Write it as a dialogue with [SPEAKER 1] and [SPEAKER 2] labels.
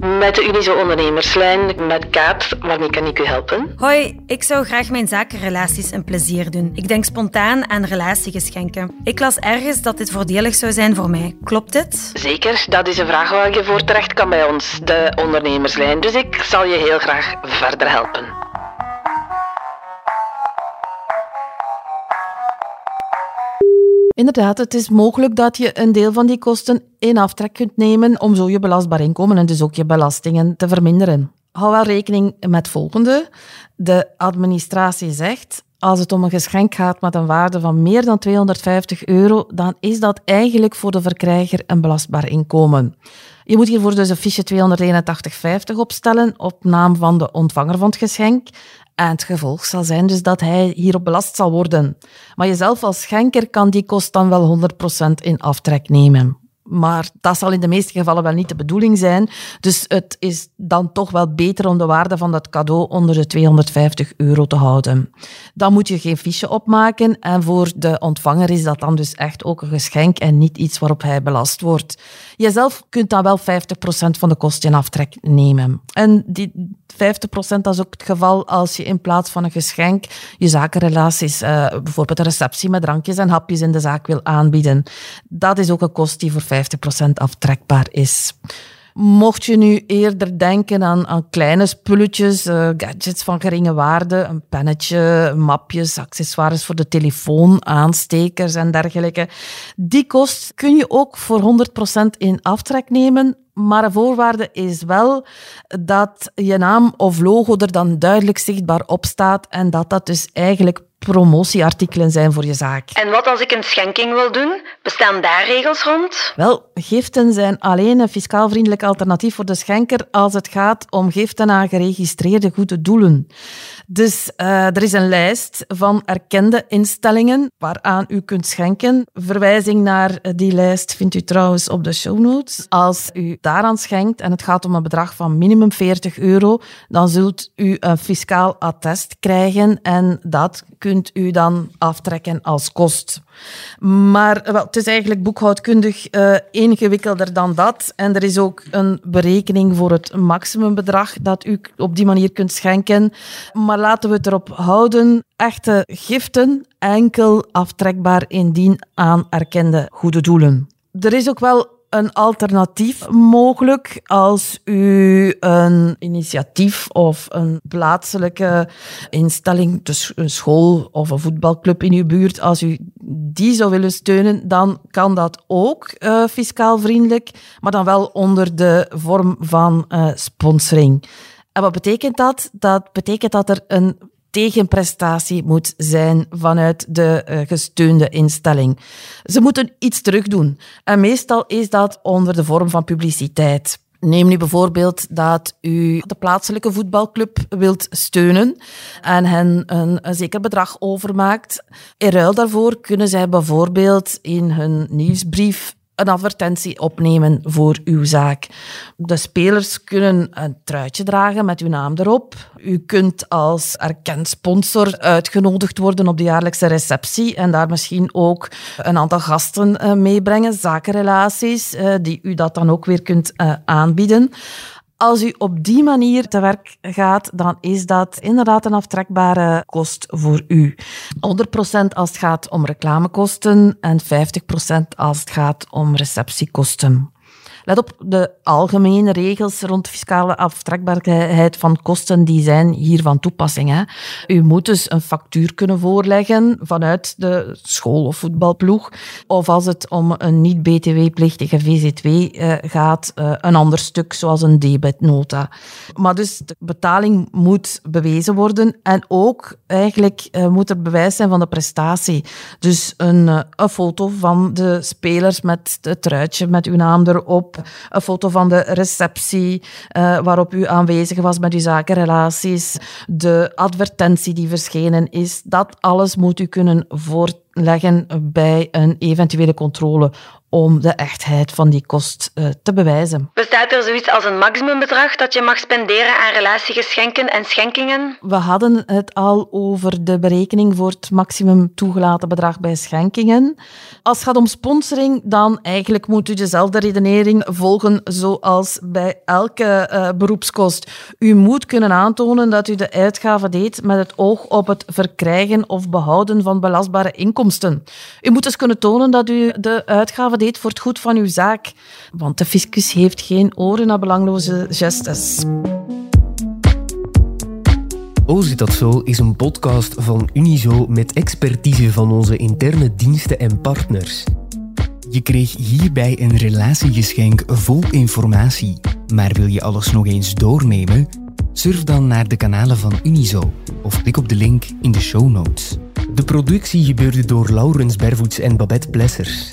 [SPEAKER 1] Met de Unizo Ondernemerslijn, met Kaat, waarmee kan ik u helpen?
[SPEAKER 2] Hoi, ik zou graag mijn zakenrelaties een plezier doen. Ik denk spontaan aan relatiegeschenken. Ik las ergens dat dit voordelig zou zijn voor mij. Klopt dit?
[SPEAKER 1] Zeker, dat is een vraag waar je voor terecht kan bij ons, de Ondernemerslijn. Dus ik zal je heel graag verder helpen.
[SPEAKER 3] Inderdaad, het is mogelijk dat je een deel van die kosten in aftrek kunt nemen om zo je belastbaar inkomen en dus ook je belastingen te verminderen. Hou wel rekening met het volgende. De administratie zegt, als het om een geschenk gaat met een waarde van meer dan 250 euro, dan is dat eigenlijk voor de verkrijger een belastbaar inkomen. Je moet hiervoor dus een fiche 281,50 opstellen op naam van de ontvanger van het geschenk. En het gevolg zal zijn dus dat hij hierop belast zal worden. Maar jezelf als schenker kan die kost dan wel 100% in aftrek nemen. Maar dat zal in de meeste gevallen wel niet de bedoeling zijn. Dus het is dan toch wel beter om de waarde van dat cadeau onder de 250 euro te houden. Dan moet je geen fiche opmaken. En voor de ontvanger is dat dan dus echt ook een geschenk en niet iets waarop hij belast wordt. Jezelf kunt dan wel 50% van de kosten in aftrek nemen. En die 50% dat is ook het geval als je in plaats van een geschenk je zakenrelaties, eh, bijvoorbeeld een receptie met drankjes en hapjes in de zaak wil aanbieden. Dat is ook een kost die voor 50% aftrekbaar is. Mocht je nu eerder denken aan, kleine spulletjes, eh, gadgets van geringe waarde, een pennetje, mapjes, accessoires voor de telefoon, aanstekers en dergelijke, die kost kun je ook voor 100% in aftrek nemen. Maar een voorwaarde is wel dat je naam of logo er dan duidelijk zichtbaar op staat en dat dat dus eigenlijk promotieartikelen zijn voor je zaak.
[SPEAKER 1] En wat als ik een schenking wil doen? Bestaan daar regels rond?
[SPEAKER 3] Wel, giften zijn alleen een fiscaal vriendelijk alternatief voor de schenker als het gaat om giften aan geregistreerde goede doelen. Dus uh, er is een lijst van erkende instellingen waaraan u kunt schenken. Verwijzing naar die lijst vindt u trouwens op de show notes. Als u daaraan schenkt en het gaat om een bedrag van minimum 40 euro, dan zult u een fiscaal attest krijgen en dat kunt u dan aftrekken als kost. Maar wel, het is eigenlijk boekhoudkundig uh, ingewikkelder dan dat. En er is ook een berekening voor het maximumbedrag dat u op die manier kunt schenken. Maar laten we het erop houden. Echte giften enkel aftrekbaar indien aan erkende goede doelen. Er is ook wel een alternatief mogelijk als u een initiatief of een plaatselijke instelling, dus een school of een voetbalclub in uw buurt, als u die zou willen steunen, dan kan dat ook uh, fiscaal vriendelijk, maar dan wel onder de vorm van uh, sponsoring. En wat betekent dat? Dat betekent dat er een tegenprestatie moet zijn vanuit de uh, gesteunde instelling. Ze moeten iets terugdoen. En meestal is dat onder de vorm van publiciteit. Neem nu bijvoorbeeld dat u de plaatselijke voetbalclub wilt steunen en hen een, een zeker bedrag overmaakt. In ruil daarvoor kunnen zij bijvoorbeeld in hun nieuwsbrief een advertentie opnemen voor uw zaak. De spelers kunnen een truitje dragen met uw naam erop. U kunt als erkend sponsor uitgenodigd worden op de jaarlijkse receptie en daar misschien ook een aantal gasten meebrengen, zakenrelaties, die u dat dan ook weer kunt aanbieden. Als u op die manier te werk gaat, dan is dat inderdaad een aftrekbare kost voor u. 100% als het gaat om reclamekosten en 50% als het gaat om receptiekosten. Let op, de algemene regels rond fiscale aftrekbaarheid van kosten, die zijn hier van toepassing. Hè. U moet dus een factuur kunnen voorleggen vanuit de school of voetbalploeg. Of als het om een niet-BTW-plichtige VZW uh, gaat, uh, een ander stuk, zoals een debitnota. Maar dus de betaling moet bewezen worden en ook eigenlijk uh, moet er bewijs zijn van de prestatie. Dus een, een foto van de spelers met het truitje met uw naam erop, een foto van de receptie uh, waarop u aanwezig was met uw zakenrelaties, de advertentie die verschenen is. Dat alles moet u kunnen voorleggen bij een eventuele controle om de echtheid van die kost uh, te bewijzen.
[SPEAKER 2] Bestaat er zoiets als een maximumbedrag dat je mag spenderen aan relatiegeschenken en schenkingen?
[SPEAKER 3] We hadden het al over de berekening voor het maximum toegelaten bedrag bij schenkingen. Als het gaat om sponsoring, dan eigenlijk moet u dezelfde redenering volgen zoals bij elke uh, beroepskost. U moet kunnen aantonen dat u de uitgave deed met het oog op het verkrijgen of behouden van belastbare inkomsten. U moet dus kunnen tonen dat u de uitgave deed voor het goed van uw zaak. Want de fiscus heeft geen oren naar belangloze gestes.
[SPEAKER 4] Oh, zit dat zo is een podcast van Unizo met expertise van onze interne diensten en partners. Je kreeg hierbij een relatiegeschenk vol informatie. Maar wil je alles nog eens doornemen? Surf dan naar de kanalen van Unizo of klik op de link in de show notes. De productie gebeurde door Laurens Bervoets en Babette Plessers.